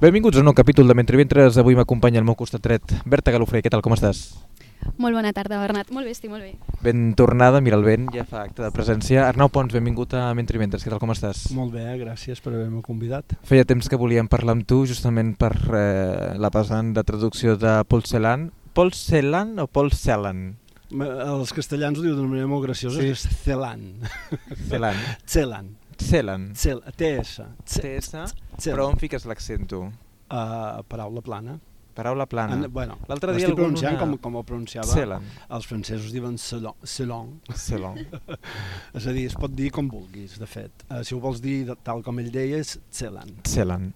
Benvinguts a un nou capítol de Mentre Ventres. Avui m'acompanya al meu costat dret Berta Galofré. Què tal, com estàs? Molt bona tarda, Bernat. Molt bé, estic molt bé. Ben tornada, mira el vent, ja fa acte de presència. Arnau Pons, benvingut a Mentre Ventres. Què tal, com estàs? Molt bé, gràcies per haver-me convidat. Feia temps que volíem parlar amb tu, justament per eh, la pesant de traducció de Paul Celan. Paul Celan o Paul Celan? Els castellans ho diuen d'una manera molt graciosa, Sí. que és Celan. Celan. Celan. Celan. Cel TS. TS, però on fiques l'accent tu? Uh, paraula plana. Paraula plana. En, bueno, L'altre dia algun pronunciant una- com, com ho pronunciava. Celan. Els francesos diuen Celon. Celon. Celan. És a dir, es pot dir com vulguis, de fet. Uh, si ho vols dir tal com ell deia, és Celan. Celan.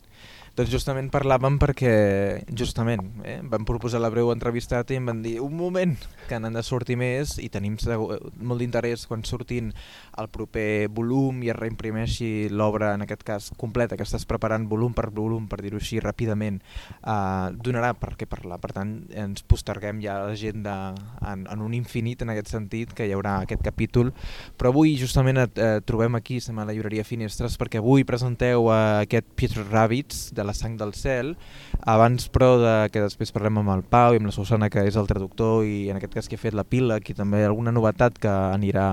Doncs justament parlàvem perquè, justament, eh, vam proposar la breu entrevista i em van dir un moment que n'han de sortir més i tenim molt d'interès quan surtin el proper volum i es reimprimeixi l'obra, en aquest cas completa, que estàs preparant volum per volum, per dir-ho així ràpidament, eh, donarà per què parlar. Per tant, ens posterguem ja l'agenda en, en un infinit en aquest sentit, que hi haurà aquest capítol, però avui justament et eh, trobem aquí, estem a la llibreria Finestres, perquè avui presenteu eh, aquest Peter Rabbits, de la sang del cel, abans però de que després parlem amb el Pau i amb la Susana, que és el traductor i en aquest cas que ha fet l'epíleg i també alguna novetat que anirà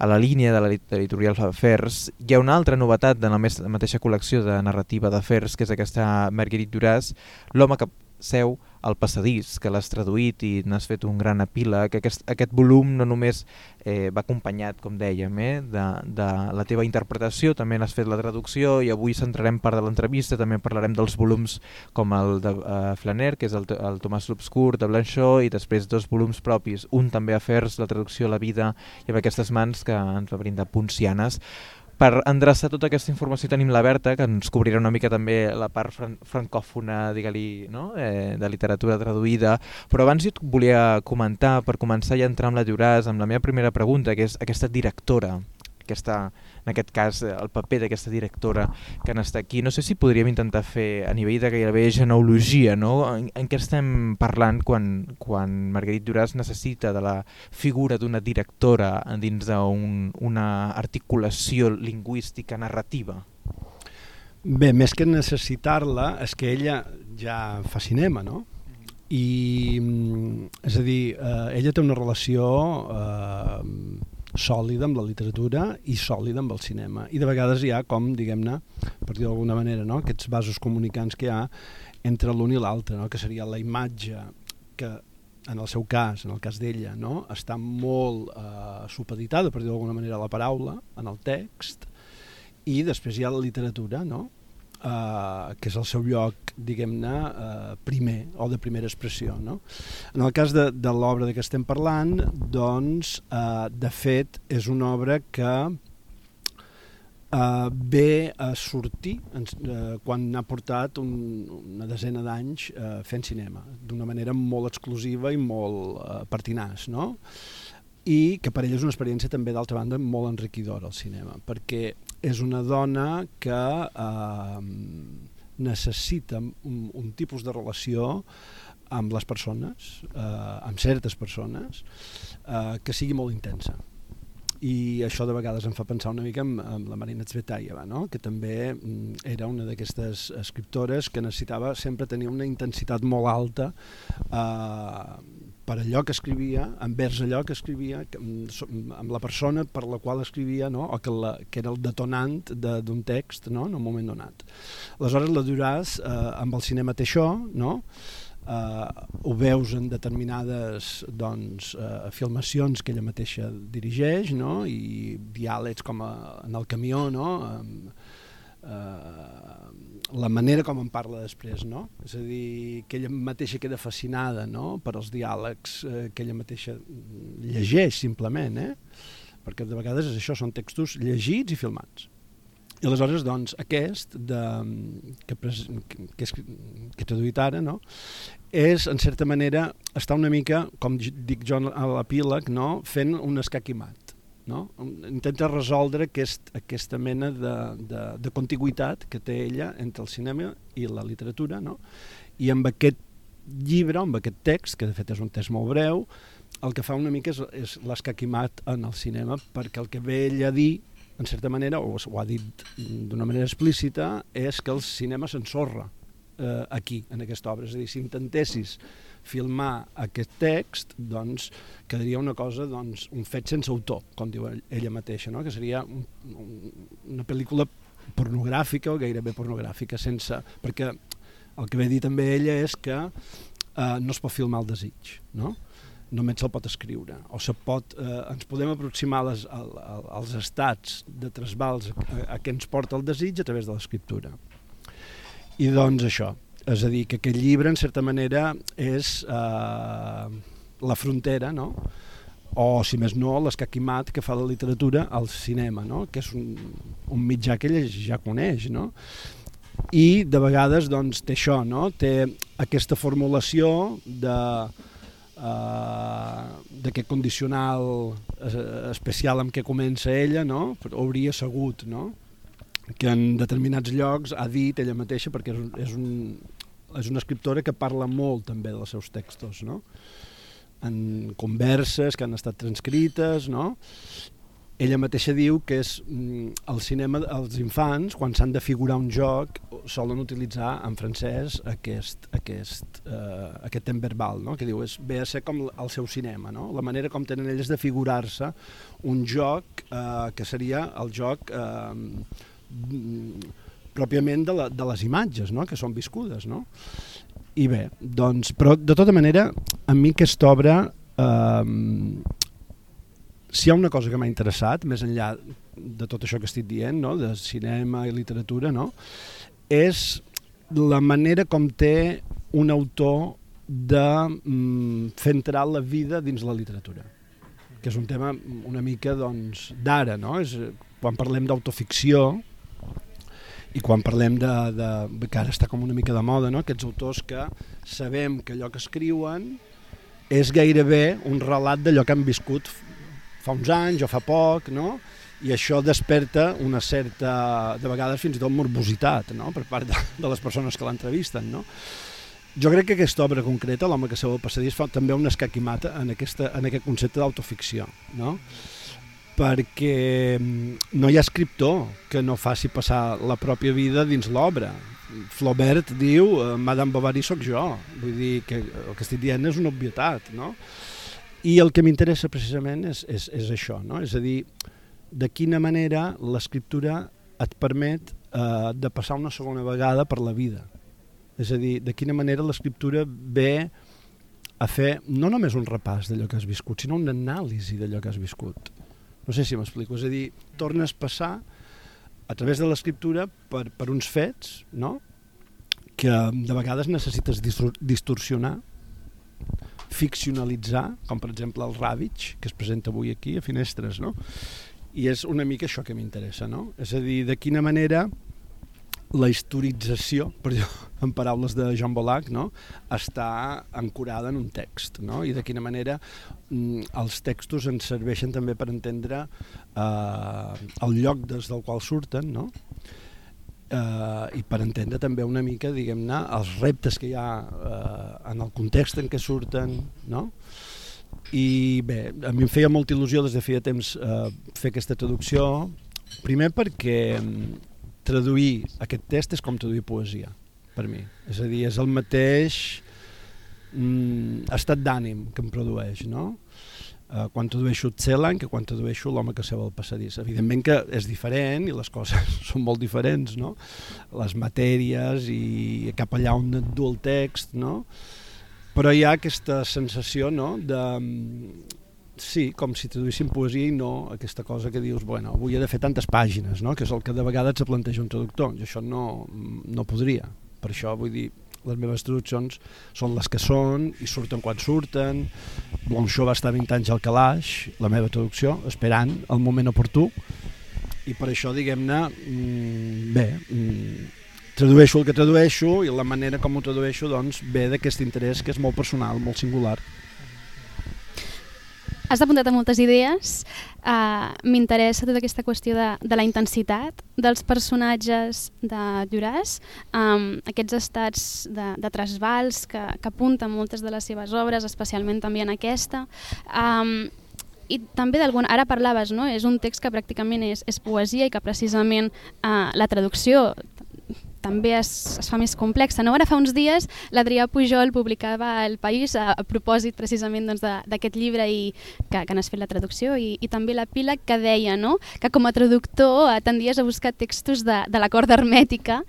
a la línia de l'editorial Fers. Hi ha una altra novetat de la mateixa col·lecció de narrativa de Fers, que és aquesta Marguerite Duras, l'home que seu al passadís, que l'has traduït i n'has fet un gran epíleg. Aquest, aquest volum no només eh, va acompanyat, com dèiem, eh, de, de la teva interpretació, també n'has fet la traducció i avui centrarem part de l'entrevista, també parlarem dels volums com el de uh, Flaner, que és el, el Tomàs l'Obscur, de Blanchot, i després dos volums propis, un també Afers, la traducció a la vida, i amb aquestes mans que ens va brindar Poncianes. Per endreçar tota aquesta informació tenim la Berta, que ens cobrirà una mica també la part fran francòfona, digue-li, no? eh, de literatura traduïda. Però abans jo et volia comentar, per començar ja entrar amb la Lloràs, amb la meva primera pregunta, que és aquesta directora, aquesta, en aquest cas eh, el paper d'aquesta directora que n'està aquí. No sé si podríem intentar fer a nivell de gairebé genealogia, no? En, en què estem parlant quan, quan Marguerite Duras necessita de la figura d'una directora dins d'una articulació lingüística narrativa? Bé, més que necessitar-la, és que ella ja fa cinema, no? I, mm, és a dir, eh, ella té una relació eh, sòlida amb la literatura i sòlida amb el cinema. I de vegades hi ha com, diguem-ne, per dir d'alguna manera, no? aquests vasos comunicants que hi ha entre l'un i l'altre, no? que seria la imatge que en el seu cas, en el cas d'ella, no? està molt eh, supeditada, per dir d'alguna manera, la paraula, en el text, i després hi ha la literatura, no? Uh, que és el seu lloc, diguem-ne, uh, primer, o de primera expressió. No? En el cas de, de l'obra de què estem parlant, doncs, uh, de fet, és una obra que uh, ve a sortir uh, quan ha portat un, una desena d'anys uh, fent cinema, d'una manera molt exclusiva i molt uh, pertinaç, no? i que per ella és una experiència també d'altra banda molt enriquidora al cinema perquè és una dona que eh, necessita un, un tipus de relació amb les persones, eh, amb certes persones, eh, que sigui molt intensa. I això de vegades em fa pensar una mica en, la Marina Tsvetaeva, no? que també mm, era una d'aquestes escriptores que necessitava sempre tenir una intensitat molt alta eh, per allò que escrivia, envers allò que escrivia, que, mm, amb la persona per la qual escrivia, no? o que, la, que era el detonant d'un de, text no? en un moment donat. Aleshores, la Duras eh, amb el cinema té això, no? Uh, ho veus en determinades doncs, uh, filmacions que ella mateixa dirigeix no? i diàlegs com a, en el camió no? um, uh, la manera com en parla després no? és a dir, que ella mateixa queda fascinada no? per als diàlegs uh, que ella mateixa llegeix simplement eh? perquè de vegades és això, són textos llegits i filmats i aleshores, doncs, aquest, de, que, pres, que, que, és, que he traduït ara, no? és, en certa manera, està una mica, com dic jo a l'epíleg, no? fent un escaquimat. No? Intenta resoldre aquest, aquesta mena de, de, de contigüitat que té ella entre el cinema i la literatura, no? i amb aquest llibre, amb aquest text, que de fet és un text molt breu, el que fa una mica és, és l'escaquimat en el cinema, perquè el que ve ella a dir en certa manera, o ho ha dit d'una manera explícita, és que el cinema s'ensorra. eh, aquí, en aquesta obra. És a dir, si intentessis filmar aquest text, doncs quedaria una cosa, doncs, un fet sense autor, com diu ella mateixa, no? que seria un, un, una pel·lícula pornogràfica o gairebé pornogràfica, sense... perquè el que ve dir també ella és que eh, no es pot filmar el desig, no? només se'l pot escriure o se pot, eh, ens podem aproximar les, al, al, als estats de trasbals a, a, a què ens porta el desig a través de l'escriptura i doncs això és a dir, que aquest llibre en certa manera és eh, la frontera no? o si més no l'escaquimat que fa la literatura al cinema no? que és un, un mitjà que ell ja coneix no? i de vegades doncs, té això, no? té aquesta formulació de uh, d'aquest condicional especial amb què comença ella, no? hauria segut, no? Que en determinats llocs ha dit ella mateixa, perquè és, és, un, és una escriptora que parla molt també dels seus textos, no? en converses que han estat transcrites, no? ella mateixa diu que és mm, el cinema, els infants, quan s'han de figurar un joc, solen utilitzar en francès aquest, aquest, eh, aquest temps verbal, no? que diu és, ve a ser com el seu cinema, no? la manera com tenen elles de figurar-se un joc eh, que seria el joc eh, pròpiament de, la, de les imatges no? que són viscudes. No? I bé, doncs, però de tota manera, a mi aquesta obra eh, si hi ha una cosa que m'ha interessat, més enllà de tot això que estic dient, no? de cinema i literatura, no? és la manera com té un autor de mm, fer entrar la vida dins la literatura que és un tema una mica doncs, d'ara, no? És, quan parlem d'autoficció i quan parlem de, de, que ara està com una mica de moda, no? aquests autors que sabem que allò que escriuen és gairebé un relat d'allò que han viscut fa uns anys o fa poc, no? i això desperta una certa, de vegades fins i tot morbositat no? per part de, de les persones que l'entrevisten. No? Jo crec que aquesta obra concreta, L'home que seu el passadís, fa també un escaquimata en, aquesta, en aquest concepte d'autoficció. No? Perquè mm, no hi ha escriptor que no faci passar la pròpia vida dins l'obra. Flaubert diu, eh, Madame Bovary sóc jo, vull dir que el que estic dient és una obvietat, no? I el que m'interessa precisament és, és, és això, no? és a dir, de quina manera l'escriptura et permet eh, de passar una segona vegada per la vida. És a dir, de quina manera l'escriptura ve a fer no només un repàs d'allò que has viscut, sinó una anàlisi d'allò que has viscut. No sé si m'explico, és a dir, tornes a passar a través de l'escriptura per, per uns fets no? que de vegades necessites distorsionar ficcionalitzar, com per exemple el Ravitch, que es presenta avui aquí a Finestres, no? I és una mica això que m'interessa, no? És a dir, de quina manera la historització, per dir, en paraules de Jean Bolac, no? està ancorada en un text, no? i de quina manera mm, els textos ens serveixen també per entendre eh, el lloc des del qual surten, no? eh, i per entendre també una mica diguem-ne els reptes que hi ha eh, en el context en què surten no? i bé, a mi em feia molta il·lusió des de feia temps eh, fer aquesta traducció primer perquè mm, traduir aquest text és com traduir poesia per mi, és a dir, és el mateix mm, estat d'ànim que em produeix no? eh, quan tradueixo Tselan que quan tradueixo l'home que seu al passadís. Evidentment que és diferent i les coses són molt diferents, no? Les matèries i cap allà on et du el text, no? Però hi ha aquesta sensació, no?, de sí, com si traduïssin poesia i no aquesta cosa que dius, bueno, avui he de fer tantes pàgines, no? que és el que de vegades se planteja un traductor. Jo això no, no podria. Per això vull dir, les meves traduccions són les que són i surten quan surten Blanchot va estar 20 anys al calaix la meva traducció, esperant el moment oportú i per això diguem-ne mm, bé mm, tradueixo el que tradueixo i la manera com ho tradueixo doncs ve d'aquest interès que és molt personal, molt singular Has apuntat a moltes idees. Uh, M'interessa tota aquesta qüestió de, de la intensitat dels personatges de Lluràs, um, aquests estats de, de trasbals que, que apunten moltes de les seves obres, especialment també en aquesta. Um, i també d'algun... Ara parlaves, no? És un text que pràcticament és, és poesia i que precisament uh, la traducció també es, es fa més complexa. No? Ara fa uns dies l'Adrià Pujol publicava El País a, a propòsit precisament doncs, d'aquest doncs, llibre i que, que n'has fet la traducció i, i també la pila que deia no? que com a traductor eh, tendies a buscar textos de, de la corda hermètica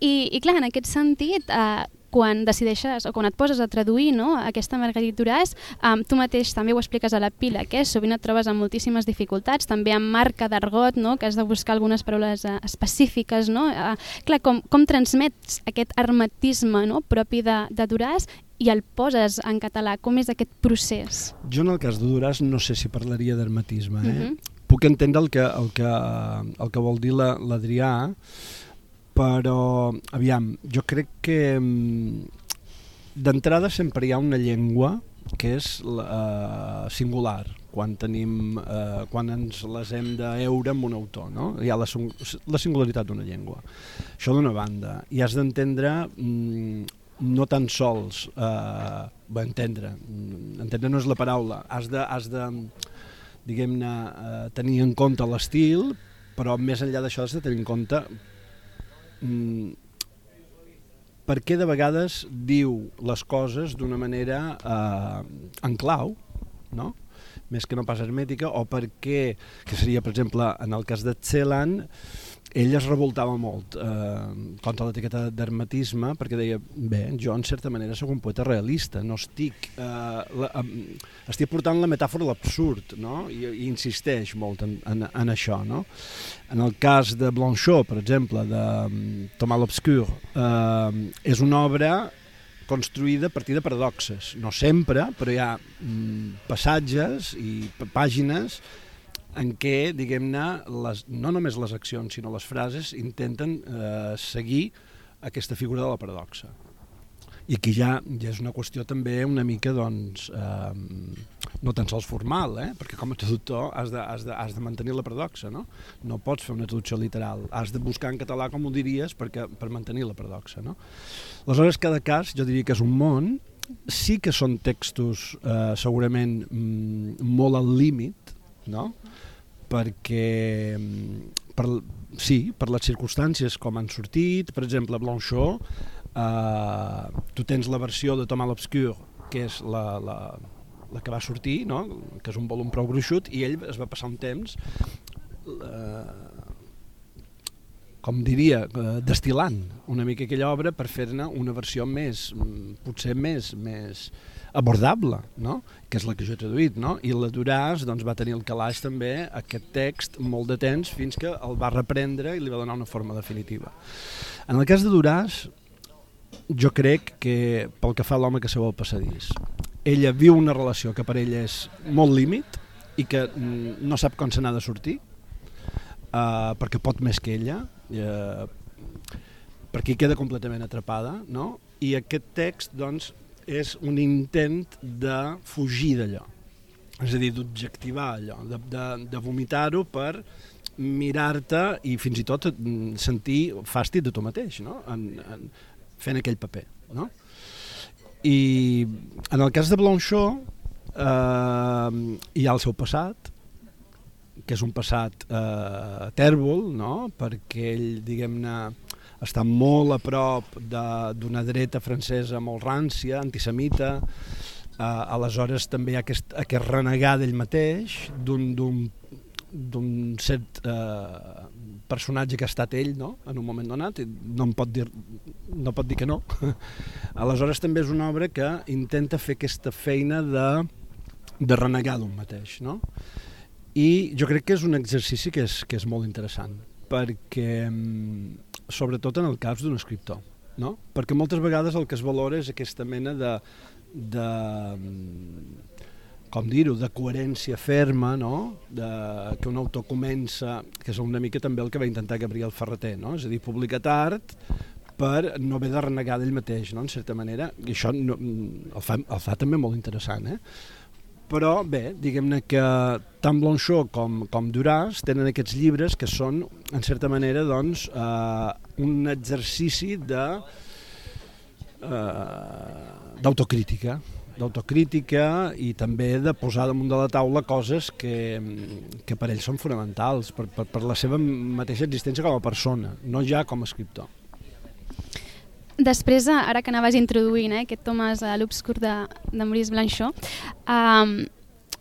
i, i clar, en aquest sentit, eh, quan decideixes o quan et poses a traduir no, aquesta Margarit Duràs, um, tu mateix també ho expliques a la pila, que sovint et trobes amb moltíssimes dificultats, també amb marca d'argot, no, que has de buscar algunes paraules uh, específiques. No? Uh, clar, com, com transmets aquest hermetisme no, propi de, de Duràs i el poses en català? Com és aquest procés? Jo en el cas de Duràs no sé si parlaria d'hermetisme. Eh? Uh Mhm. -huh. Puc entendre el que, el que, el que vol dir l'Adrià, la, però, aviam, jo crec que mm, d'entrada sempre hi ha una llengua que és uh, singular quan tenim uh, quan ens les hem d'eure amb un autor no? hi ha la, la singularitat d'una llengua. Això d'una banda. I has d'entendre mm, no tan sols eh, uh, entendre entendre no és la paraula. Has de, has de diguem-ne, eh, tenir en compte l'estil, però més enllà d'això has de tenir en compte mm, per què de vegades diu les coses d'una manera eh, en clau, no? més que no pas hermètica, o per què, que seria, per exemple, en el cas de Celan, ell es revoltava molt eh, contra l'etiqueta d'hermetisme perquè deia, bé, jo en certa manera sóc un poeta realista, no estic eh, la, eh, estic portant la metàfora a l'absurd, no? I, i insisteix molt en, en, en això, no? En el cas de Blanchot, per exemple, de um, Thomas l'Obscur, eh, és una obra construïda a partir de paradoxes, no sempre, però hi ha mm, passatges i pàgines en què, diguem-ne, no només les accions, sinó les frases intenten eh, seguir aquesta figura de la paradoxa. I aquí ja, ja és una qüestió també una mica, doncs, eh, no tan sols formal, eh? perquè com a traductor has de, has, de, has de mantenir la paradoxa, no? No pots fer una traducció literal, has de buscar en català com ho diries perquè, per mantenir la paradoxa, no? Aleshores, cada cas, jo diria que és un món, sí que són textos eh, segurament mm, molt al límit, no? Perquè per, sí, per les circumstàncies com han sortit, per exemple Blanchot, eh, tu tens la versió de Thomas l'Obscur, que és la, la, la que va sortir, no? que és un volum prou gruixut, i ell es va passar un temps eh, com diria, eh, destilant una mica aquella obra per fer-ne una versió més, potser més, més abordable, no? que és la que jo he traduït, no? i la Duràs doncs, va tenir el calaix també aquest text molt de temps fins que el va reprendre i li va donar una forma definitiva. En el cas de Duràs, jo crec que pel que fa a l'home que seu al passadís, ella viu una relació que per ella és molt límit i que no sap com se n'ha de sortir, uh, perquè pot més que ella, uh, perquè queda completament atrapada, no? i aquest text doncs, és un intent de fugir d'allò, és a dir, d'objectivar allò, de, de, de vomitar-ho per mirar-te i fins i tot sentir fàstic de tu mateix, no? en, en, fent aquell paper. No? I en el cas de Blanchot eh, hi ha el seu passat, que és un passat eh, tèrbol, no? perquè ell, diguem-ne, està molt a prop d'una dreta francesa molt rància, antisemita, eh, aleshores també hi ha aquest, aquest renegar d'ell mateix, d'un cert eh, personatge que ha estat ell no? en un moment donat i no, em pot dir, no pot dir que no aleshores també és una obra que intenta fer aquesta feina de, de renegar d'un mateix no? i jo crec que és un exercici que és, que és molt interessant perquè sobretot en el cas d'un escriptor no? perquè moltes vegades el que es valora és aquesta mena de, de com dir-ho, de coherència ferma, no? de, que un autor comença, que és una mica també el que va intentar Gabriel Ferreter, no? és a dir, publicar tard per no haver de renegar d'ell mateix, no? en certa manera, i això no, el, fa, el fa també molt interessant, eh? Però bé, diguem-ne que tant Blanchot com, com Duras tenen aquests llibres que són, en certa manera, doncs, eh, un exercici de eh, d'autocrítica, d'autocrítica i també de posar damunt de la taula coses que, que per ells són fonamentals, per, per, per la seva mateixa existència com a persona, no ja com a escriptor. Després, eh, ara que anaves introduint eh, aquest Tomàs a l'obscur de, de Maurice Blanchot, um,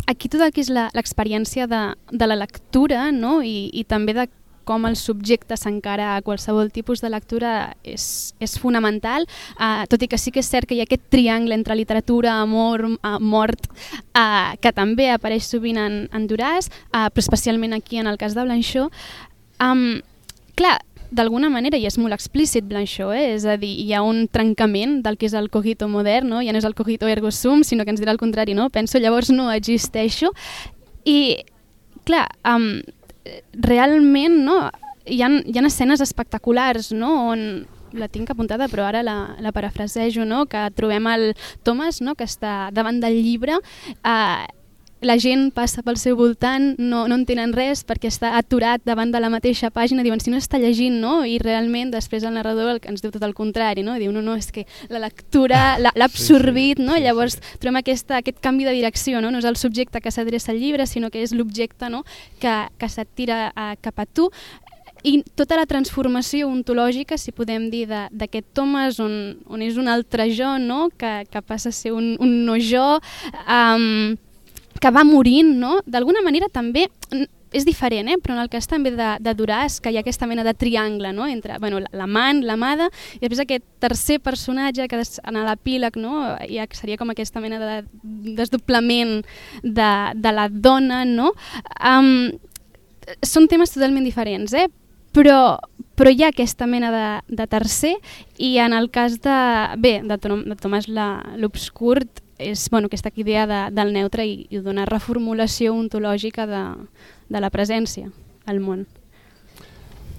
aquí tot el que és l'experiència de, de la lectura no? I, i també de com el subjecte s'encara a qualsevol tipus de lectura és, és fonamental, uh, tot i que sí que és cert que hi ha aquest triangle entre literatura, amor, uh, mort, uh, que també apareix sovint en, en Duràs, uh, però especialment aquí en el cas de Blanchot. Um, clar, d'alguna manera, i és molt explícit Blanchot, eh? és a dir, hi ha un trencament del que és el cogito modern, no? ja no és el cogito ergo sum, sinó que ens dirà el contrari, no? penso llavors no existeixo, i clar, um, realment no, hi, ha, hi ha escenes espectaculars no? on la tinc apuntada però ara la, la parafrasejo, no? que trobem el Thomas no? que està davant del llibre eh, la gent passa pel seu voltant, no, no entenen res perquè està aturat davant de la mateixa pàgina, diuen si no està llegint, no? I realment després el narrador el, ens diu tot el contrari, no? Diu, no, no, és que la lectura l'ha absorbit, sí, sí, no? Sí, Llavors sí. trobem aquesta, aquest canvi de direcció, no? No és el subjecte que s'adreça al llibre, sinó que és l'objecte no? que, que se't tira uh, cap a tu i tota la transformació ontològica, si podem dir, d'aquest Thomas, on, on és un altre jo, no? que, que passa a ser un, un no jo, um, que va morint, no? D'alguna manera també és diferent, eh? però en el cas també de, de Duràs, que hi ha aquesta mena de triangle no? entre bueno, l'amant, l'amada, i després aquest tercer personatge que en l'epíleg no? ja seria com aquesta mena de desdoblament de, de la dona. No? Um, són temes totalment diferents, eh? però, però hi ha aquesta mena de, de tercer i en el cas de, bé, de, de Tomàs l'Obscur és bueno, aquesta idea de, del neutre i, i donar reformulació ontològica de, de la presència al món.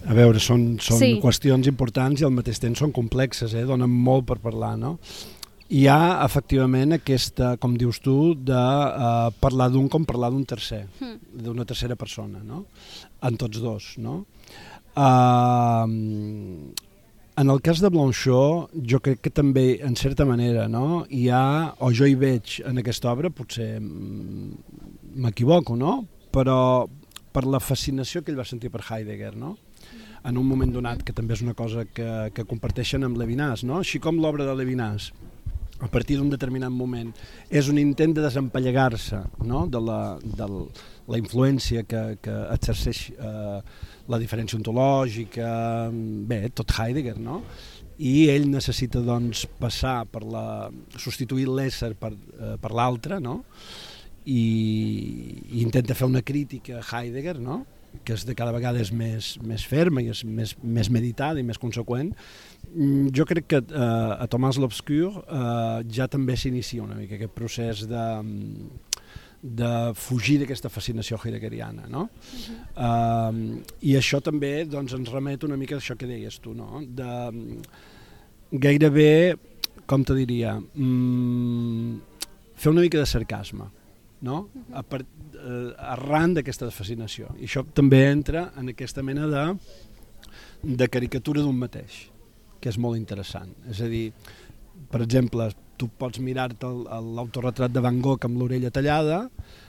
A veure, són, són sí. qüestions importants i al mateix temps són complexes, eh? donen molt per parlar, no? Hi ha, efectivament, aquesta, com dius tu, de uh, parlar d'un com parlar d'un tercer, mm. d'una tercera persona, no? En tots dos, no? Uh, en el cas de Blanchot, jo crec que també, en certa manera, no? hi ha, o jo hi veig en aquesta obra, potser m'equivoco, no? però per la fascinació que ell va sentir per Heidegger, no? en un moment donat, que també és una cosa que, que comparteixen amb Levinas, no? així com l'obra de Levinas, a partir d'un determinat moment, és un intent de desempallegar-se no? de, la, de la influència que, que exerceix eh, la diferència ontològica, bé, tot Heidegger, no? i ell necessita doncs, passar per la, substituir l'ésser per, eh, per l'altre no? I, i intenta fer una crítica a Heidegger no? que és de cada vegada és més, més ferma i és més, més meditada i més conseqüent mm, jo crec que eh, a Tomàs l'Obscur eh, ja també s'inicia una mica aquest procés de, de fugir d'aquesta fascinació heideggeriana. No? Uh -huh. uh, I això també doncs, ens remet una mica a això que deies tu, no? de gairebé, com te diria, mm, fer una mica de sarcasme, no? a part, uh, arran d'aquesta fascinació. I això també entra en aquesta mena de, de caricatura d'un mateix, que és molt interessant. És a dir, per exemple, tu pots mirar-te l'autorretrat de Van Gogh amb l'orella tallada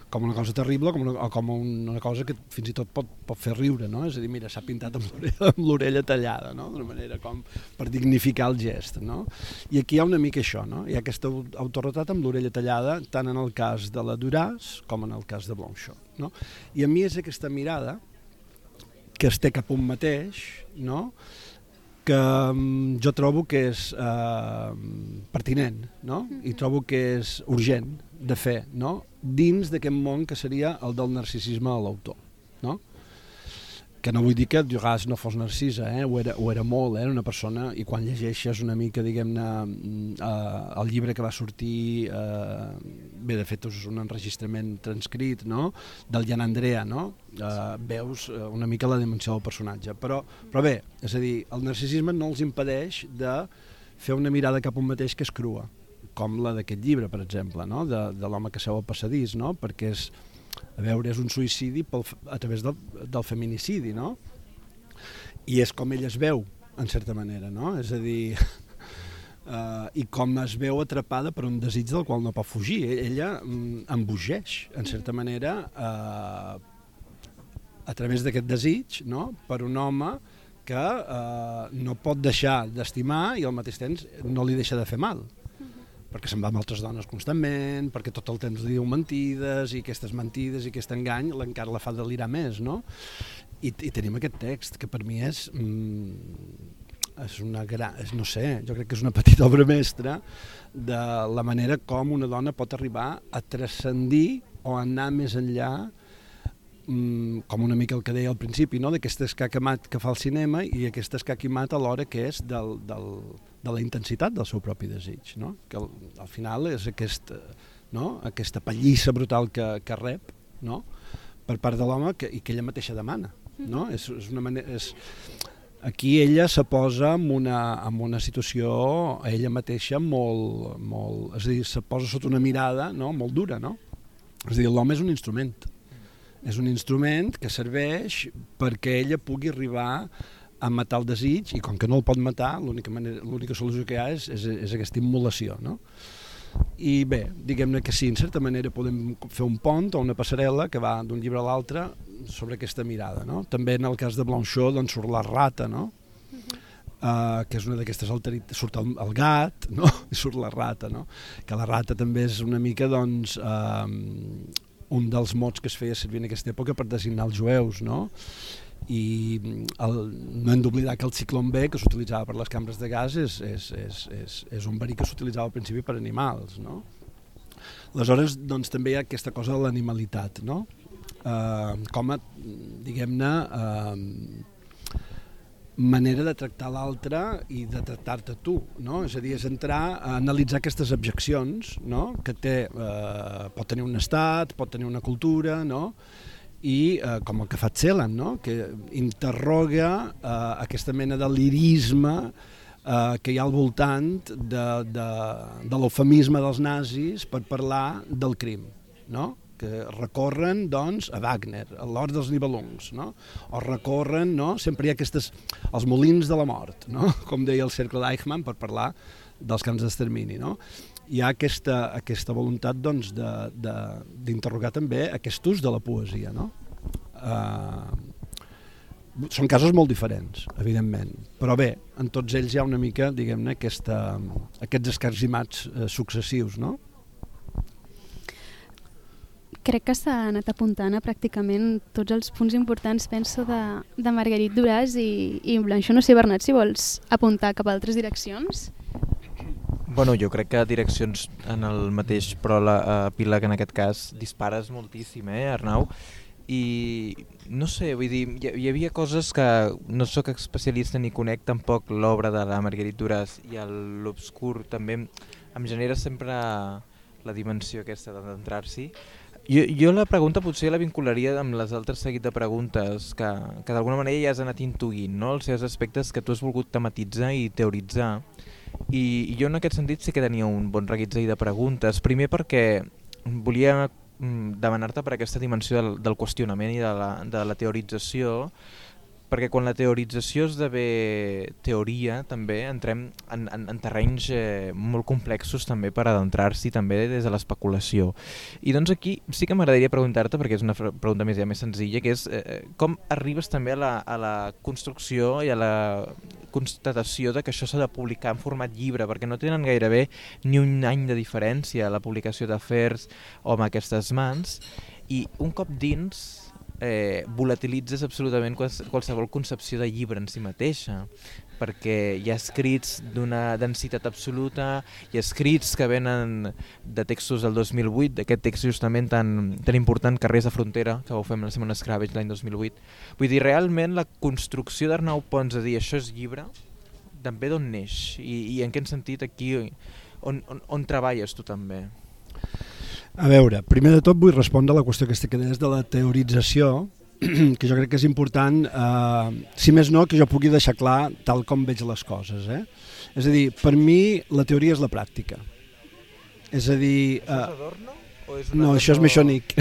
com una cosa terrible com una, o com una cosa que fins i tot pot, pot fer riure, no? És a dir, mira, s'ha pintat amb l'orella tallada, no? D'una manera com per dignificar el gest, no? I aquí hi ha una mica això, no? Hi ha aquest autorretrat amb l'orella tallada tant en el cas de la Duràs com en el cas de Blanchot, no? I a mi és aquesta mirada que es té cap un mateix, no?, que um, jo trobo que és uh, pertinent no? i mm-hmm. trobo que és urgent de fer no? dins d'aquest món que seria el del narcisisme a l'autor. No? Que no vull dir que Duras no fos narcisa, eh? ho, era, ho era molt, eh? era una persona, i quan llegeixes una mica, diguem-ne, eh, el llibre que va sortir, eh, bé, de fet és un enregistrament transcrit, no?, del Jan Andrea, no?, eh, veus eh, una mica la dimensió del personatge, però, però bé, és a dir, el narcisisme no els impedeix de fer una mirada cap a un mateix que és crua, com la d'aquest llibre, per exemple, no?, de, de l'home que seu al passadís, no?, perquè és a veure, és un suïcidi pel, a través del, del feminicidi, no? I és com ell es veu, en certa manera, no? És a dir, uh, i com es veu atrapada per un desig del qual no pot fugir. Ella mm, embogeix, en certa manera, uh, a través d'aquest desig, no? per un home que eh, no pot deixar d'estimar i al mateix temps no li deixa de fer mal perquè se'n va amb altres dones constantment, perquè tot el temps diu mentides, i aquestes mentides i aquest engany encara la fa delirar més, no? I, i tenim aquest text, que per mi és... Mm, és una gran, és, no sé, jo crec que és una petita obra mestra de la manera com una dona pot arribar a transcendir o anar més enllà mm, com una mica el que deia al principi, no? d'aquest escacamat que fa el cinema i aquest escaquimat alhora que és del, del, de la intensitat del seu propi desig, no? que al, al final és aquest, no? aquesta pallissa brutal que, que rep no? per part de l'home i que ella mateixa demana. No? És, és una manera, és, aquí ella se posa en una, en una situació ella mateixa molt, molt, és a dir, se posa sota una mirada no? molt dura, no? És a dir, l'home és un instrument, és un instrument que serveix perquè ella pugui arribar a matar el desig i com que no el pot matar, l'única solució que hi ha és, és, és aquesta immolació. No? I bé, diguem-ne que sí, en certa manera podem fer un pont o una passarel·la que va d'un llibre a l'altre sobre aquesta mirada. No? També en el cas de Blanchot doncs, surt la rata, no? Uh, que és una d'aquestes alteritats, surt el, el gat, no? I surt la rata, no? Que la rata també és una mica, doncs, uh, un dels mots que es feia servir en aquesta època per designar els jueus, no? I el, no hem d'oblidar que el ciclón B que s'utilitzava per les cambres de gas és, és, és, és, és un verí que s'utilitzava al principi per animals no? aleshores doncs, també hi ha aquesta cosa de l'animalitat no? eh, com a diguem-ne eh, manera de tractar l'altre i de tractar-te tu, no? És a dir, és entrar a analitzar aquestes objeccions, no? Que té, eh, pot tenir un estat, pot tenir una cultura, no? I eh, com el que fa Tselan, no? que interroga eh, aquesta mena de lirisme eh, que hi ha al voltant de, de, de l'eufemisme dels nazis per parlar del crim. No? que recorren doncs, a Wagner, a l'hort dels Nibelungs, no? o recorren, no? sempre hi ha aquestes, els molins de la mort, no? com deia el cercle d'Eichmann per parlar dels camps d'extermini. No? Hi ha aquesta, aquesta voluntat doncs, d'interrogar també aquest ús de la poesia. No? Uh, són casos molt diferents, evidentment, però bé, en tots ells hi ha una mica, diguem-ne, aquests escarzimats eh, successius, no? crec que s'ha anat apuntant a pràcticament tots els punts importants, penso, de, de Marguerite Duràs i, i Blanchot. No sé, Bernat, si vols apuntar cap a altres direccions. Bueno, jo crec que direccions en el mateix però la uh, pila que en aquest cas dispares moltíssim, eh, Arnau? I no sé, vull dir, hi, hi havia coses que no sóc especialista ni conec tampoc l'obra de la Marguerite Duràs i l'obscur també em genera sempre la dimensió aquesta d'entrar-s'hi jo, jo la pregunta potser la vincularia amb les altres seguit de preguntes que, que d'alguna manera ja has anat intuint, no? els seus aspectes que tu has volgut tematitzar i teoritzar. I, jo en aquest sentit sí que tenia un bon reguitzell de preguntes. Primer perquè volia mm, demanar-te per aquesta dimensió del, del qüestionament i de la, de la teorització perquè quan la teorització esdevé teoria també entrem en, en, en terrenys eh, molt complexos també per adentrar-s'hi també des de l'especulació. I doncs aquí sí que m'agradaria preguntar-te, perquè és una pregunta més ja més senzilla, que és eh, eh, com arribes també a la, a la construcció i a la constatació de que això s'ha de publicar en format llibre, perquè no tenen gairebé ni un any de diferència la publicació d'afers o amb aquestes mans, i un cop dins eh, volatilitzes absolutament qualsevol concepció de llibre en si mateixa perquè hi ha escrits d'una densitat absoluta, hi ha escrits que venen de textos del 2008, d'aquest text justament tan, tan important, Carrers de Frontera, que ho fem la Setmana Scravage l'any 2008. Vull dir, realment la construcció d'Arnau Pons a dir això és llibre, també d'on neix? I, I en quin sentit aquí, on, on, on treballes tu també? A veure, primer de tot vull respondre a la qüestió aquesta que deies de la teorització, que jo crec que és important, eh, si més no, que jo pugui deixar clar tal com veig les coses. Eh? És a dir, per mi la teoria és la pràctica. És a dir... Eh, és Adorno? O és no, això és Mechonic.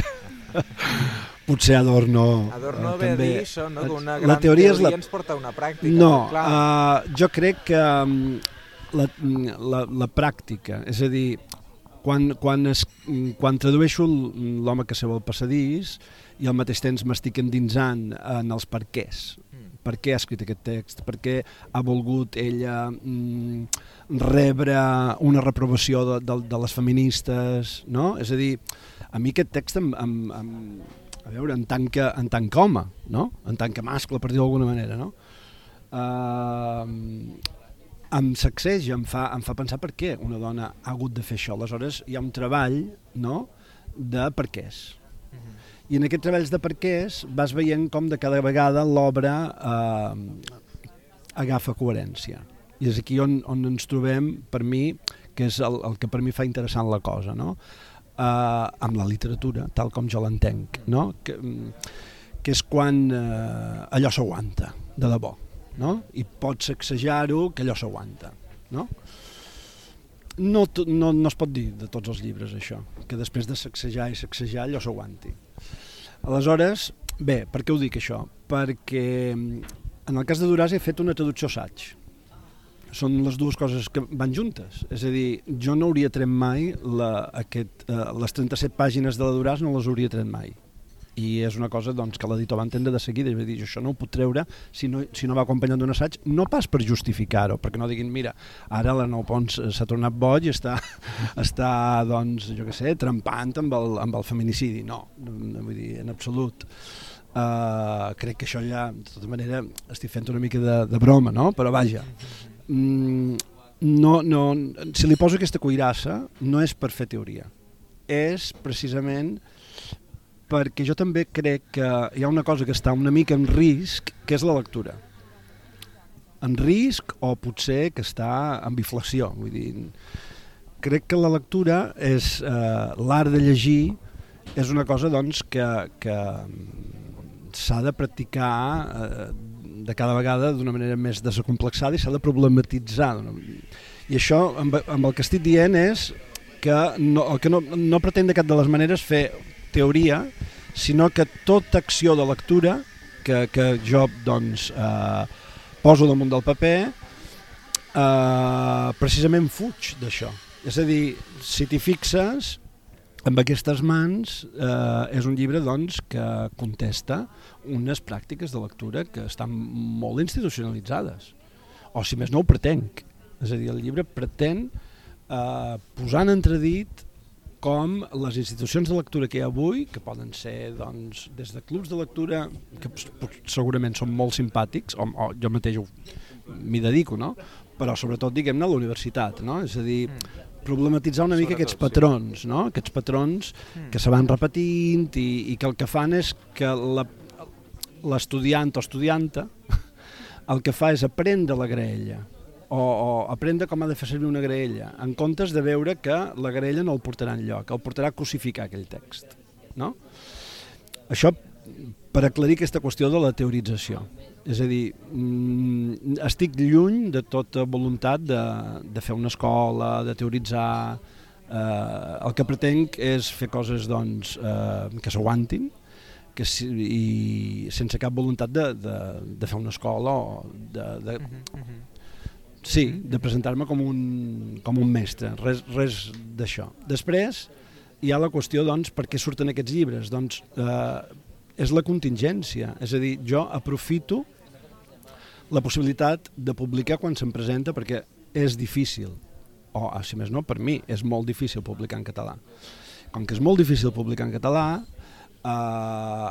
Potser Adorno... Adorno eh, ve també. a dir això, no? que una gran la teoria, teoria la... ens porta a una pràctica. No, uh, jo crec que um, la, la, la pràctica, és a dir, quan, quan, es, quan tradueixo l'home que seu al passadís i al mateix temps m'estic endinsant en els perquès, per què ha escrit aquest text, per què ha volgut ella mm, rebre una reprovació de, de, de les feministes, no? És a dir, a mi aquest text em, em, em, a veure, en tant que, en tant que home, no? en tant que mascle, per dir d'alguna manera, no? Uh, em sacseja, em fa, em fa pensar per què una dona ha hagut de fer això. Aleshores, hi ha un treball no? de per quès. Uh -huh. I en aquests treballs de per quès vas veient com de cada vegada l'obra eh, agafa coherència. I és aquí on, on ens trobem, per mi, que és el, el que per mi fa interessant la cosa, no? Uh, amb la literatura, tal com jo l'entenc, no? que, que és quan uh, allò s'aguanta, de debò no? i pots sacsejar-ho que allò s'aguanta. No? No, no, no es pot dir de tots els llibres això, que després de sacsejar i sacsejar allò s'aguanti. Aleshores, bé, per què ho dic això? Perquè en el cas de Duràs he fet una traducció assaig. Són les dues coses que van juntes. És a dir, jo no hauria tret mai la, aquest, eh, les 37 pàgines de la Duràs no les hauria tret mai i és una cosa doncs, que l'editor va entendre de seguida i va dir, això no ho puc treure si no, si no va acompanyant d'un assaig, no pas per justificar-ho, perquè no diguin, mira, ara la Nou Pons s'ha tornat boig i està, està doncs, jo què sé, trempant amb el, amb el feminicidi, no, vull dir, en absolut. Uh, crec que això ja, de tota manera, estic fent una mica de, de broma, no? Però vaja, mm, no, no, si li poso aquesta cuirassa, no és per fer teoria, és precisament perquè jo també crec que hi ha una cosa que està una mica en risc, que és la lectura. En risc o potser que està en biflació. Vull dir, crec que la lectura és eh, l'art de llegir és una cosa doncs, que, que s'ha de practicar eh, de cada vegada d'una manera més desacomplexada i s'ha de problematitzar. I això, amb, amb el que estic dient, és que no, que no, no pretén de cap de les maneres fer teoria, sinó que tota acció de lectura que, que jo doncs, eh, poso damunt del paper eh, precisament fuig d'això. És a dir, si t'hi fixes, amb aquestes mans eh, és un llibre doncs, que contesta unes pràctiques de lectura que estan molt institucionalitzades. O si més no ho pretenc. És a dir, el llibre pretén eh, posar en entredit com les institucions de lectura que hi ha avui, que poden ser doncs, des de clubs de lectura, que segurament són molt simpàtics, o, o jo mateix m'hi dedico, no? però sobretot diguem-ne a la universitat, no? és a dir, mm. problematitzar una mica aquests patrons, no? aquests patrons mm. que se van repetint i, i que el que fan és que l'estudiant o estudianta el que fa és aprendre la graella, o, o aprendre com ha de fer servir una graella, en comptes de veure que la graella no el portarà en lloc, el portarà a crucificar aquell text. No? Això per aclarir aquesta qüestió de la teorització. És a dir, mm, estic lluny de tota voluntat de, de fer una escola, de teoritzar... Eh, el que pretenc és fer coses doncs, eh, que s'aguantin, que si, i sense cap voluntat de, de, de fer una escola o de, de, uh -huh, uh -huh Sí, de presentar-me com, un, com un mestre, res, res d'això. Després hi ha la qüestió, doncs, per què surten aquests llibres? Doncs eh, és la contingència, és a dir, jo aprofito la possibilitat de publicar quan se'm presenta perquè és difícil, o si més no, per mi és molt difícil publicar en català. Com que és molt difícil publicar en català, eh,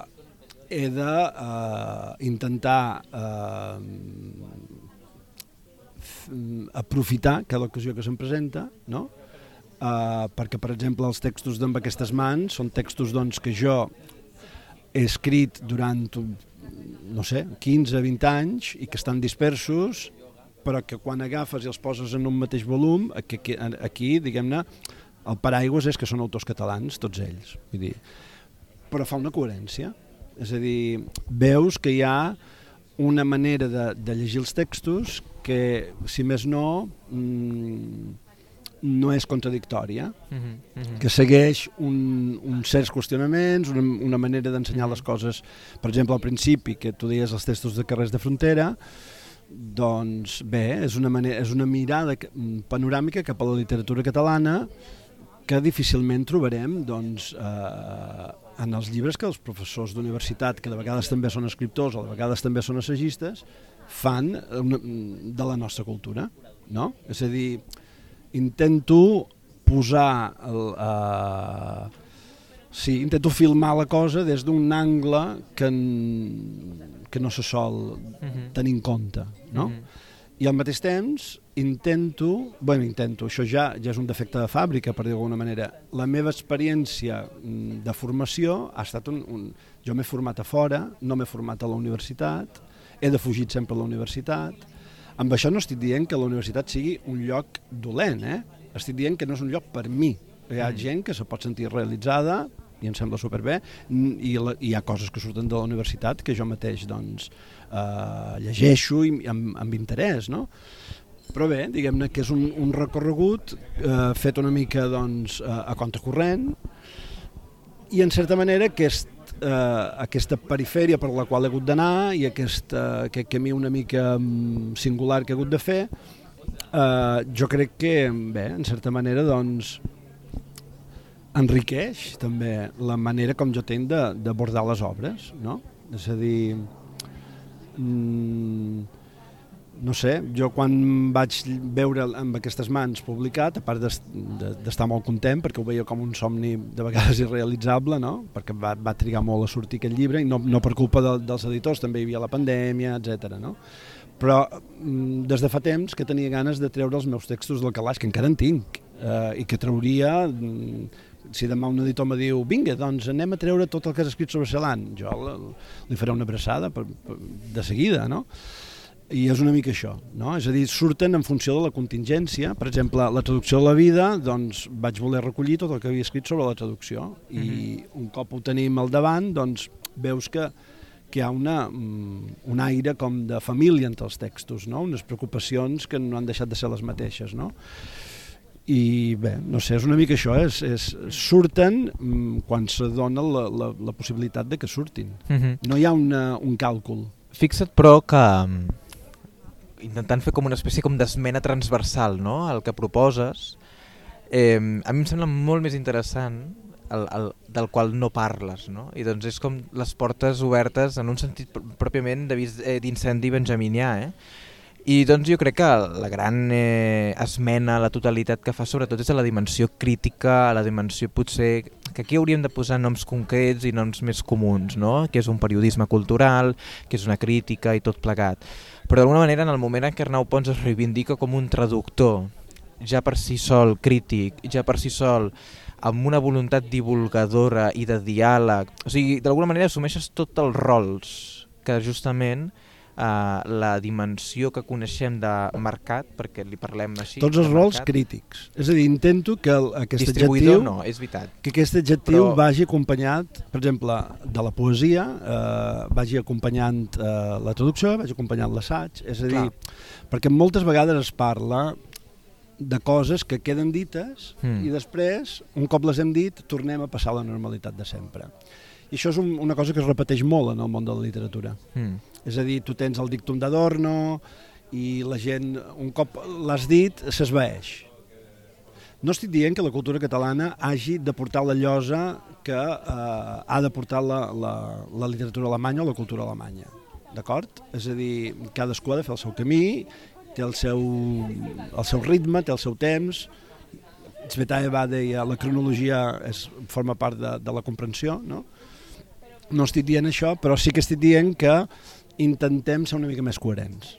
he d'intentar eh, eh, aprofitar cada ocasió que se'm presenta, no? Uh, perquè, per exemple, els textos d'Amb aquestes mans són textos doncs, que jo he escrit durant, no sé, 15-20 anys i que estan dispersos, però que quan agafes i els poses en un mateix volum, aquí, aquí diguem-ne, el paraigües és que són autors catalans, tots ells. Vull dir, però fa una coherència. És a dir, veus que hi ha una manera de, de llegir els textos que, si més no, mm, no és contradictòria, uh -huh, uh -huh. que segueix un, uns certs qüestionaments, una, una manera d'ensenyar uh -huh. les coses, per exemple, al principi, que tu deies els textos de carrers de frontera, doncs bé, és una, manera, és una mirada panoràmica cap a la literatura catalana que difícilment trobarem doncs, eh, en els llibres que els professors d'universitat, que de vegades també són escriptors o de vegades també són assagistes, fan de la nostra cultura. No? És a dir, intento posar el, eh, Sí, intento filmar la cosa des d'un angle que, que no se sol uh mhm. -huh. tenir en compte, no? Uh mhm. -huh. I al mateix temps intento, bueno, intento, això ja, ja és un defecte de fàbrica, per dir d'alguna manera, la meva experiència mm, de formació ha estat un... un jo m'he format a fora, no m'he format a la universitat, he defugit sempre a la universitat, amb això no estic dient que la universitat sigui un lloc dolent, eh? estic dient que no és un lloc per mi, hi ha mm. gent que se pot sentir realitzada i em sembla superbé, i la, hi ha coses que surten de la universitat que jo mateix doncs, eh, llegeixo i, amb, amb interès, no? Però bé, diguem-ne que és un, un recorregut eh, fet una mica doncs, a, a compte corrent i en certa manera aquest, eh, aquesta perifèria per la qual he hagut d'anar i aquest, eh, aquest camí una mica mm, singular que he hagut de fer, eh, jo crec que, bé, en certa manera, doncs, enriqueix també la manera com jo tenc d'abordar les obres, no? És a dir, mm, no sé, jo quan vaig veure amb aquestes mans publicat, a part d'estar molt content, perquè ho veia com un somni de vegades irrealitzable, no? perquè va, va trigar molt a sortir aquest llibre, i no, no per culpa de, dels editors, també hi havia la pandèmia, etc. no? Però mm, des de fa temps que tenia ganes de treure els meus textos del calaix, que encara en tinc, eh, i que trauria mm, si demà un editor me diu vinga, doncs anem a treure tot el que has escrit sobre Celan, jo li faré una abraçada per, per, de seguida, no? I és una mica això, no? És a dir, surten en funció de la contingència. Per exemple, la traducció de la vida, doncs vaig voler recollir tot el que havia escrit sobre la traducció i mm -hmm. un cop ho tenim al davant, doncs veus que que hi ha una, mm, un aire com de família entre els textos, no? unes preocupacions que no han deixat de ser les mateixes. No? i bé, no sé, és una mica això, és, és, surten mm, quan se dona la, la, la possibilitat de que surtin. Uh mhm. -huh. No hi ha una, un càlcul. Fixa't però que mm, intentant fer com una espècie com d'esmena transversal no? el que proposes, eh, a mi em sembla molt més interessant el, el, del qual no parles, no? I doncs és com les portes obertes en un sentit pròpiament eh, d'incendi benjaminià, eh? I doncs jo crec que la gran eh, esmena la totalitat que fa sobretot és a la dimensió crítica, a la dimensió potser que aquí hauríem de posar noms concrets i noms més comuns, no? que és un periodisme cultural, que és una crítica i tot plegat. Però d'alguna manera en el moment en què Arnau Pons es reivindica com un traductor, ja per si sol crític, ja per si sol amb una voluntat divulgadora i de diàleg, o sigui, d'alguna manera assumeixes tots els rols que justament uh, la dimensió que coneixem de mercat, perquè li parlem així... Tots els rols mercat. crítics. És a dir, intento que el, aquest adjectiu... no, és veritat. Que aquest adjectiu Però... vagi acompanyat, per exemple, de la poesia, eh, vagi acompanyant eh, la traducció, vagi acompanyant l'assaig, és a dir, Clar. perquè moltes vegades es parla de coses que queden dites mm. i després, un cop les hem dit, tornem a passar a la normalitat de sempre. I això és un, una cosa que es repeteix molt en el món de la literatura. Mm. És a dir, tu tens el dictum d'Adorno i la gent, un cop l'has dit, s'esvaeix. No estic dient que la cultura catalana hagi de portar la llosa que eh, ha de portar la, la, la literatura alemanya o la cultura alemanya. D'acord? És a dir, cadascú ha de fer el seu camí, té el seu, el seu ritme, té el seu temps, Tsvetaeva deia la cronologia és, forma part de, de la comprensió, no? no estic dient això, però sí que estic dient que intentem ser una mica més coherents.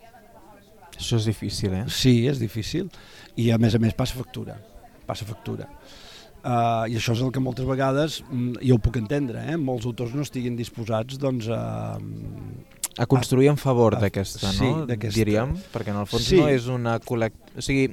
Això és difícil, eh? Sí, és difícil. I a més a més passa factura. Passa factura. Uh, I això és el que moltes vegades, mm, jo ho puc entendre, eh? molts autors no estiguin disposats doncs, a, a construir en favor d'aquesta, sí, no? Diríem, perquè en el fons sí. no és una col·lect... O sigui,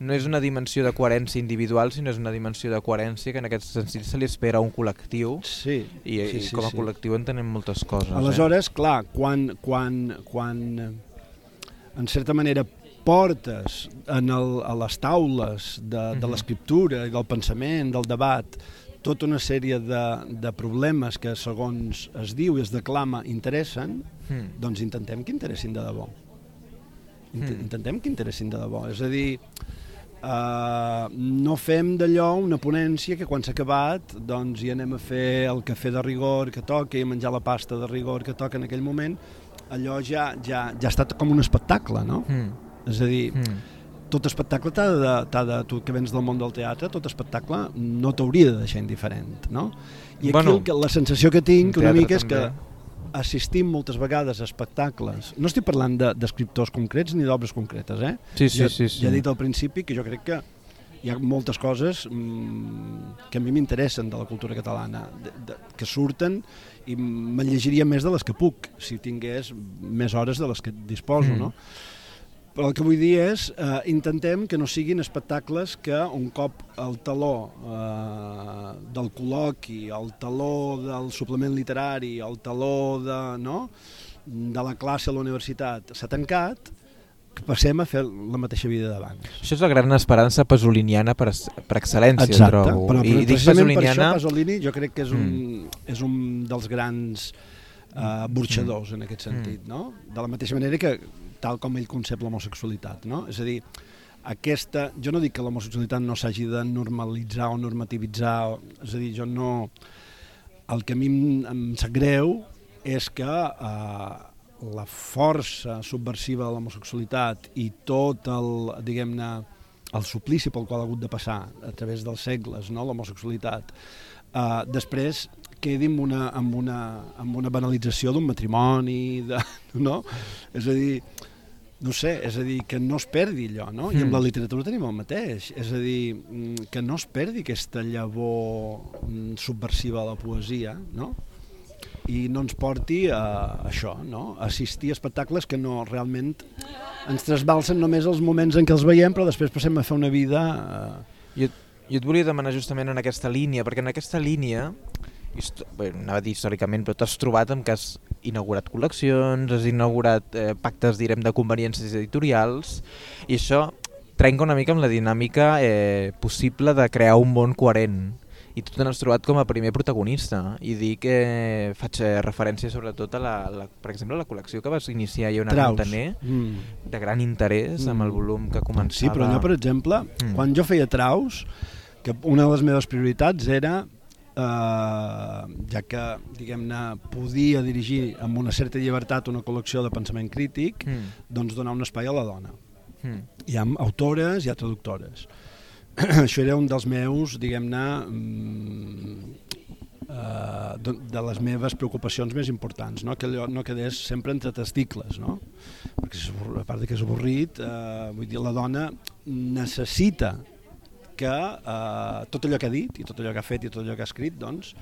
no és una dimensió de coherència individual, sinó és una dimensió de coherència que en aquest sentit se li espera a un col·lectiu sí, i, sí, i com a sí. col·lectiu entenem moltes coses. Eh? Aleshores, eh? clar, quan, quan, quan en certa manera portes en el, a les taules de, de -huh. l'escriptura i del pensament, del debat, tota una sèrie de, de problemes que segons es diu i es declama interessen, mm. doncs intentem que interessin de debò. Int mm. Intentem que interessin de debò. És a dir, Uh, no fem d'allò una ponència que quan s'ha acabat doncs hi anem a fer el cafè de rigor que toca i a menjar la pasta de rigor que toca en aquell moment allò ja, ja, ja ha estat com un espectacle no? Mm. és a dir, Mm. tot espectacle t'ha de, de, tu que vens del món del teatre, tot espectacle no t'hauria de deixar indiferent, no? I aquí Bueno, el que, la sensació que tinc una mica és que també. Assistim moltes vegades a espectacles, no estic parlant de- d'escriptors concrets ni d'obres concretes, eh? Sí, sí, ja, sí, sí. ja he dit al principi que jo crec que hi ha moltes coses mm, que a mi m'interessen de la cultura catalana, de, de, que surten i me llegiria més de les que puc, si tingués més hores de les que disposo, Mm. no? Però el que vull dir és, eh, intentem que no siguin espectacles que un cop el taló eh, del col·loqui, el taló del suplement literari, el taló de, no? de la classe a la universitat s'ha tancat, que passem a fer la mateixa vida d'abans. Això és la gran esperança pasoliniana per, per excel·lència, Exacte, trobo. però I dic precisament per això pasoliniana... Pasolini jo crec que és un, és un dels grans uh, burxadors en aquest sentit, no? De la mateixa manera que tal com ell concep l'homosexualitat, no? És a dir, aquesta, jo no dic que l'homosexualitat no s'hagi de normalitzar o normativitzar, o, és a dir, jo no... El que a mi em, em sap greu és que eh, la força subversiva de l'homosexualitat i tot el, diguem-ne, el suplici pel qual ha hagut de passar a través dels segles, no, l'homosexualitat, eh, després quedi amb una, amb una, amb una banalització d'un matrimoni, de, no? És a dir, no sé, és a dir, que no es perdi allò, no? I amb Mm. la literatura tenim el mateix, és a dir, mm, que no es perdi aquesta llavor mm, subversiva de la poesia, no? i no ens porti a això, no? a assistir a espectacles que no realment ens trasbalsen només els moments en què els veiem, però després passem a fer una vida... Eh, Jo, jo et volia demanar justament en aquesta línia, perquè en aquesta línia, bé, anava a dir històricament, però t'has trobat amb que has inaugurat col·leccions, has inaugurat eh, pactes, direm, de conveniències editorials, i això trenca una mica amb la dinàmica eh, possible de crear un món coherent. I tu te n'has trobat com a primer protagonista i dic que faig eh, referència sobretot a la, la, per exemple, a la col·lecció que vas iniciar una traus. Montaner Mm. de gran interès amb el Mm. volum que començava. Sí, però allò, per exemple, Mm. quan jo feia traus, que una de les meves prioritats era eh, ja que, diguem-ne, podia dirigir amb una certa llibertat una col·lecció de pensament crític, Mm. doncs donar un espai a la dona. Mm. hi ha autores, hi ha traductores. Això era un dels meus, diguem-ne, mm, eh, de, les meves preocupacions més importants, no? que allò no quedés sempre entre testicles, no? perquè a part de que és avorrit, eh, vull dir, la dona necessita que eh, tot allò que ha dit i tot allò que ha fet i tot allò que ha escrit doncs,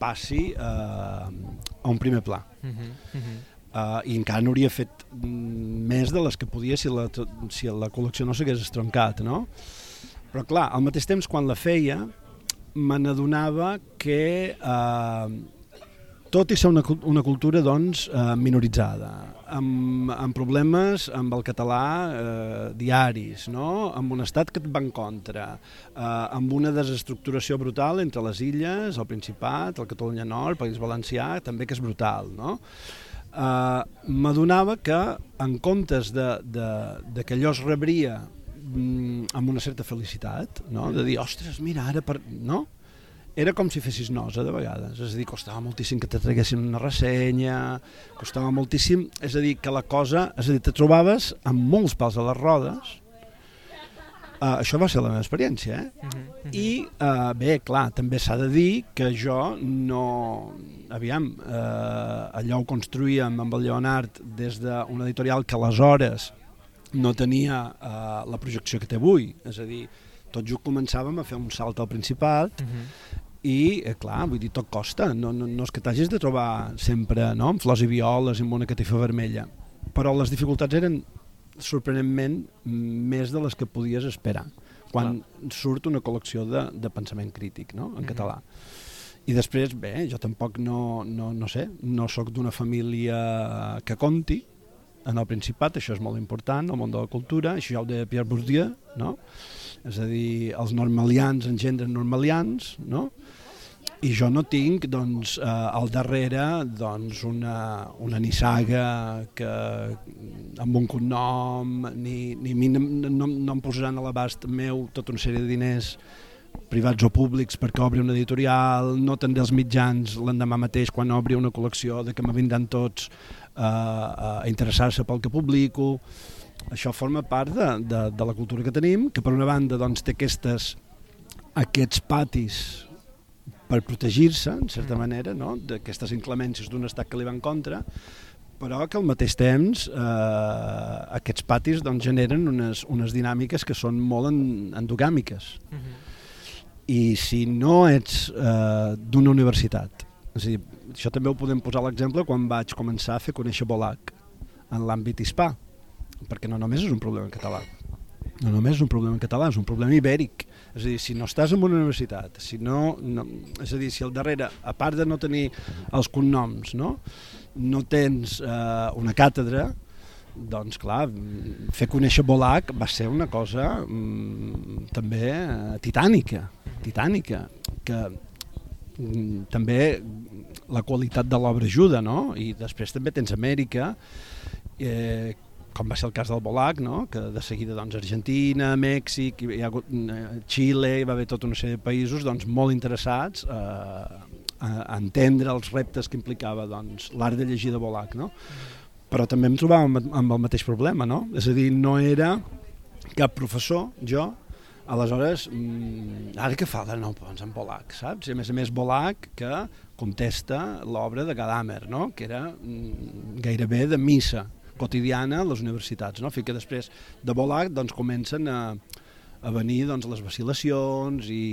passi eh, a un primer pla. Mm -hmm. Mm -hmm. Uh, i encara n'hauria fet més de les que podia si la, si la col·lecció no s'hagués estroncat, no? Però clar, al mateix temps, quan la feia, me n'adonava que, uh, tot i ser una, una cultura doncs, uh, minoritzada, amb, amb problemes amb el català eh, diaris, no? amb un estat que et va en contra, eh, amb una desestructuració brutal entre les illes, el Principat, el Catalunya Nord, el País Valencià, també que és brutal, no? eh, m'adonava que en comptes de, de, de que allò es rebria mm, amb una certa felicitat, no? de dir, ostres, mira, ara... Per... No? Era com si fessis nosa, de vegades. És a dir, costava moltíssim que te traguessin una ressenya, costava moltíssim... És a dir, que la cosa... És a dir, te trobaves amb molts pals a les rodes. Uh, això va ser la meva experiència, eh? Mm -hmm. I, eh, bé, clar, també s'ha de dir que jo no... Aviam, eh, allò ho construïem amb el Leonard des d'una editorial que aleshores no tenia eh, la projecció que té avui. És a dir, tot just començàvem a fer un salt al Principal Mm -hmm. I, eh, clar, vull dir, tot costa. No, no, no és que t'hagis de trobar sempre no? amb flors i violes i amb una catifa vermella. Però les dificultats eren sorprenentment més de les que podies esperar quan surt una col·lecció de, de pensament crític no? en Mhm. català. I després, bé, jo tampoc no, no, no sé, no sóc d'una família que conti en el Principat, això és molt important, el món de la cultura, això ja ho deia Pierre Bourdieu, no? És a dir, els normalians engendren normalians, no? I jo no tinc doncs, eh, al darrere doncs, una, una nissaga que, amb un cognom, ni, ni no, no, no em posaran a l'abast meu tota una sèrie de diners privats o públics perquè obri una editorial, no tindré els mitjans l'endemà mateix quan obri una col·lecció de que me vindran tots eh, a interessar-se pel que publico. Això forma part de, de, de la cultura que tenim, que per una banda doncs, té aquestes, aquests patis per protegir-se, en certa mm. manera, no? d'aquestes inclemències d'un estat que li va en contra, però que al mateix temps eh, aquests patis doncs, generen unes, unes dinàmiques que són molt en, endogàmiques. Mm -hmm. I si no ets eh, d'una universitat, és a dir, això també ho podem posar l'exemple quan vaig començar a fer conèixer Bolac en l'àmbit hispà, perquè no només és un problema català, no només és un problema català, és un problema ibèric és a dir, si no estàs en una universitat, si no, no, és a dir, si al darrere, a part de no tenir els cognoms, no, no tens eh, una càtedra, doncs clar, fer conèixer Bolac va ser una cosa mm, també eh, titànica, titànica, que mm, també la qualitat de l'obra ajuda, no? I després també tens Amèrica, eh, com va ser el cas del Bolac, no? que de seguida doncs, Argentina, Mèxic, hi ha hagut, eh, Xile, hi va haver tota una sèrie de països doncs, molt interessats eh, a entendre els reptes que implicava doncs, l'art de llegir de Bolac. No? Però també em trobava amb el mateix problema, no? és a dir, no era cap professor, jo, Aleshores, mmm, ara què fa de nou doncs en Bolac, saps? I a més a més Bolac que contesta l'obra de Gadamer, no? que era mm, gairebé de missa, quotidiana a les universitats. No? Fins que després de volar doncs, comencen a, a venir doncs, les vacil·lacions i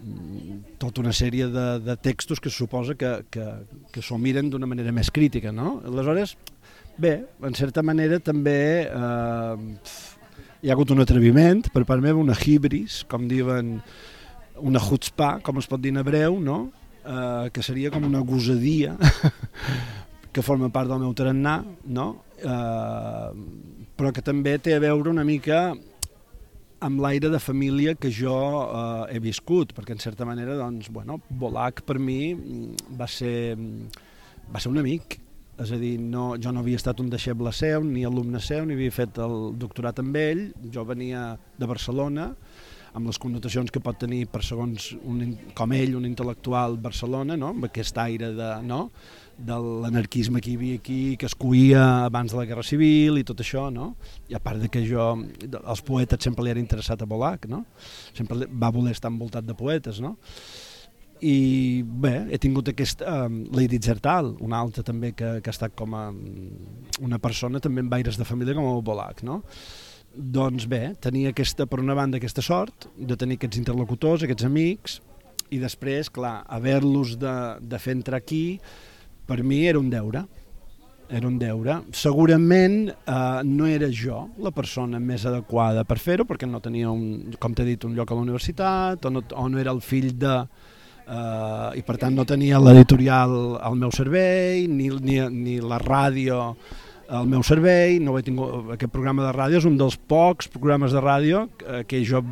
mm, tota una sèrie de, de textos que suposa que, que, que s'ho miren d'una manera més crítica. No? Aleshores, bé, en certa manera també eh, hi ha hagut un atreviment per part meva, una hibris, com diuen, una chutzpah, com es pot dir en hebreu, no? eh, que seria com una gosadia que forma part del meu tarannà, no? eh, però que també té a veure una mica amb l'aire de família que jo eh, he viscut, perquè en certa manera, doncs, bueno, Bolac per mi mm, va ser, mm, va ser un amic, és a dir, no, jo no havia estat un deixeble seu, ni alumne seu, ni havia fet el doctorat amb ell, jo venia de Barcelona, amb les connotacions que pot tenir per segons un, com ell, un intel·lectual Barcelona, no? amb aquest aire de, no? De l'anarquisme que hi havia aquí, que es coïa abans de la Guerra Civil i tot això, no? I a part de que jo, els poetes sempre li era interessat a Bolac, no? Sempre va voler estar envoltat de poetes, no? I bé, he tingut aquest um, Lady Zertal, una altra també que, que ha estat com a una persona també amb aires de família com el Bolac, no? Doncs bé, tenia aquesta, per una banda aquesta sort de tenir aquests interlocutors, aquests amics, i després, clar, haver-los de, de fer entrar aquí per mi era un deure era un deure. Segurament eh, no era jo la persona més adequada per fer-ho, perquè no tenia, un, com t'he dit, un lloc a la universitat, o no, o no era el fill de... Eh, I per tant no tenia l'editorial al meu servei, ni, ni, ni la ràdio al meu servei, no he tingut... Aquest programa de ràdio és un dels pocs programes de ràdio eh, que jo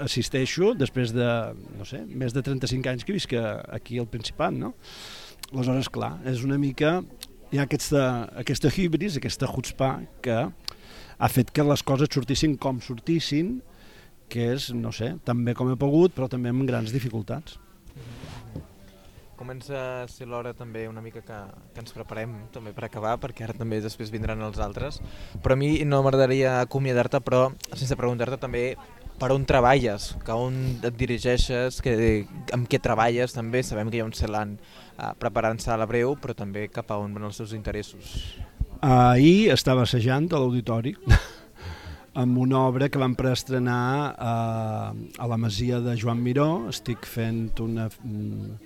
assisteixo després de, no sé, més de 35 anys que visc aquí al Principat, no? Aleshores, clar, és una mica... Hi ha aquesta, aquesta hibris, aquesta chutzpah, que ha fet que les coses sortissin com sortissin, que és, no sé, també com he pogut, però també amb grans dificultats. Comença a ser l'hora també una mica que, que ens preparem també per acabar, perquè ara també després vindran els altres. Però a mi no m'agradaria acomiadar-te, però sense preguntar-te també per on treballes, que on et dirigeixes, que, amb què treballes també, sabem que hi ha un Celan preparant-se a la breu, però també cap a on van els seus interessos. Ahir estava assajant a l'auditori amb una obra que vam preestrenar a, eh, a la Masia de Joan Miró, estic fent una mm,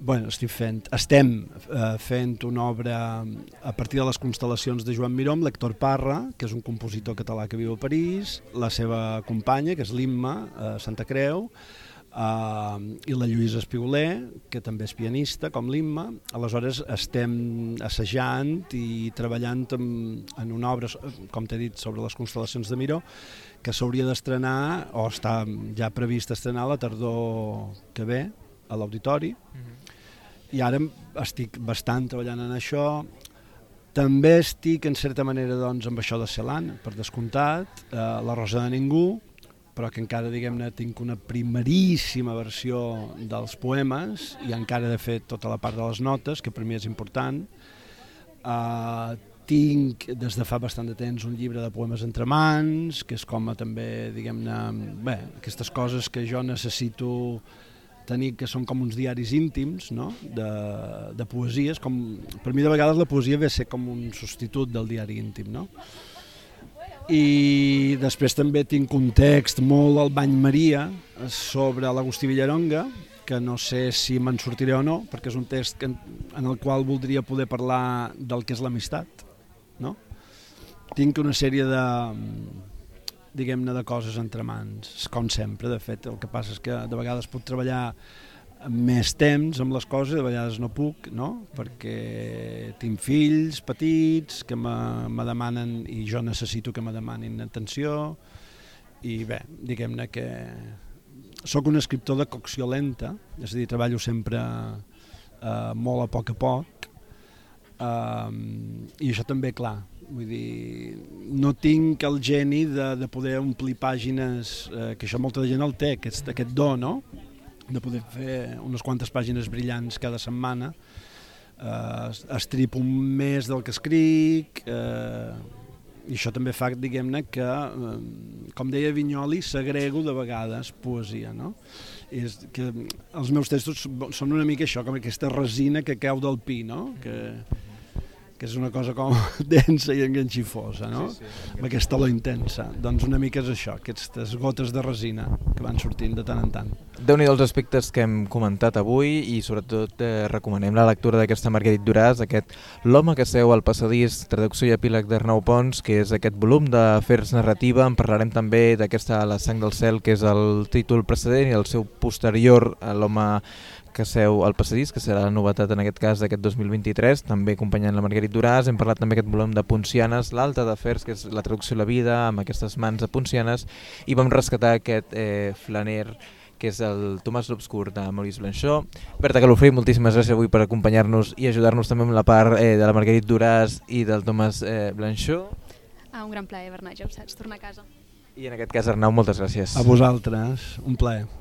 bueno, estic fent, estem eh, fent una obra a partir de les constel·lacions de Joan Miró amb l'Hector Parra, que és un compositor català que viu a París, la seva companya, que és l'Imma eh, Santa Creu, eh, i la Lluïsa Espigoler, que també és pianista, com l'Imma. Aleshores estem assajant i treballant en, en una obra, com t'he dit, sobre les constel·lacions de Miró, que s'hauria d'estrenar, o està ja previst estrenar la tardor que ve, a l'auditori, i ara estic bastant treballant en això. També estic, en certa manera, doncs, amb això de Celan, per descomptat, eh, La Rosa de Ningú, però que encara, diguem-ne, tinc una primeríssima versió dels poemes i encara he de fer tota la part de les notes, que per mi és important. Uh, tinc des de fa bastant de temps un llibre de poemes entre mans, que és com a també, diguem-ne, bé, aquestes coses que jo necessito tenir, que són com uns diaris íntims, no?, de, de poesies, com, per mi de vegades la poesia ve a ser com un substitut del diari íntim, no?, i després també tinc un text molt al bany Maria sobre l'Agustí Villaronga, que no sé si me'n sortiré o no, perquè és un text que, en el qual voldria poder parlar del que és l'amistat. No? Tinc una sèrie de diguem-ne de coses entre mans, com sempre, de fet, el que passa és que de vegades puc treballar més temps amb les coses, de vegades no puc, no? perquè tinc fills petits que me, me demanen i jo necessito que me demanin atenció i bé, diguem-ne que sóc un escriptor de cocció lenta, és a dir, treballo sempre eh, molt a poc a poc eh, i això també, clar, vull dir, no tinc el geni de, de poder omplir pàgines, eh, que això molta gent el té, aquest, aquest do, no? De poder fer unes quantes pàgines brillants cada setmana. Eh, estripo un mes del que escric, eh, i això també fa, diguem-ne, que, eh, com deia Vinyoli, s'agrego de vegades poesia, no? És que els meus textos són una mica això, com aquesta resina que cau del pi, no? Que, que és una cosa com densa i enganxifosa, no? Sí, sí, amb aquesta olor intensa. Doncs una mica és això, aquestes gotes de resina que van sortint de tant en tant. déu nhi els aspectes que hem comentat avui i sobretot eh, recomanem la lectura d'aquesta Marguerite Duràs, aquest L'home que seu al passadís, traducció i epíleg d'Arnau Pons, que és aquest volum d'afers narrativa. En parlarem també d'aquesta La sang del cel, que és el títol precedent i el seu posterior, L'home que seu al passadís, que serà la novetat en aquest cas d'aquest 2023, també acompanyant la Marguerite Duràs. Hem parlat també aquest volum de Poncianes, l'Alta d'Afers, que és la traducció de la vida, amb aquestes mans de Poncianes, i vam rescatar aquest eh, flaner que és el Tomàs l'Obscur de Maurice Blanchot. Berta Calofrí, moltíssimes gràcies avui per acompanyar-nos i ajudar-nos també amb la part eh, de la Marguerite Duràs i del Tomàs eh, Blanchot. Ah, un gran plaer, Bernat, ja ho saps, tornar a casa. I en aquest cas, Arnau, moltes gràcies. A vosaltres, un plaer.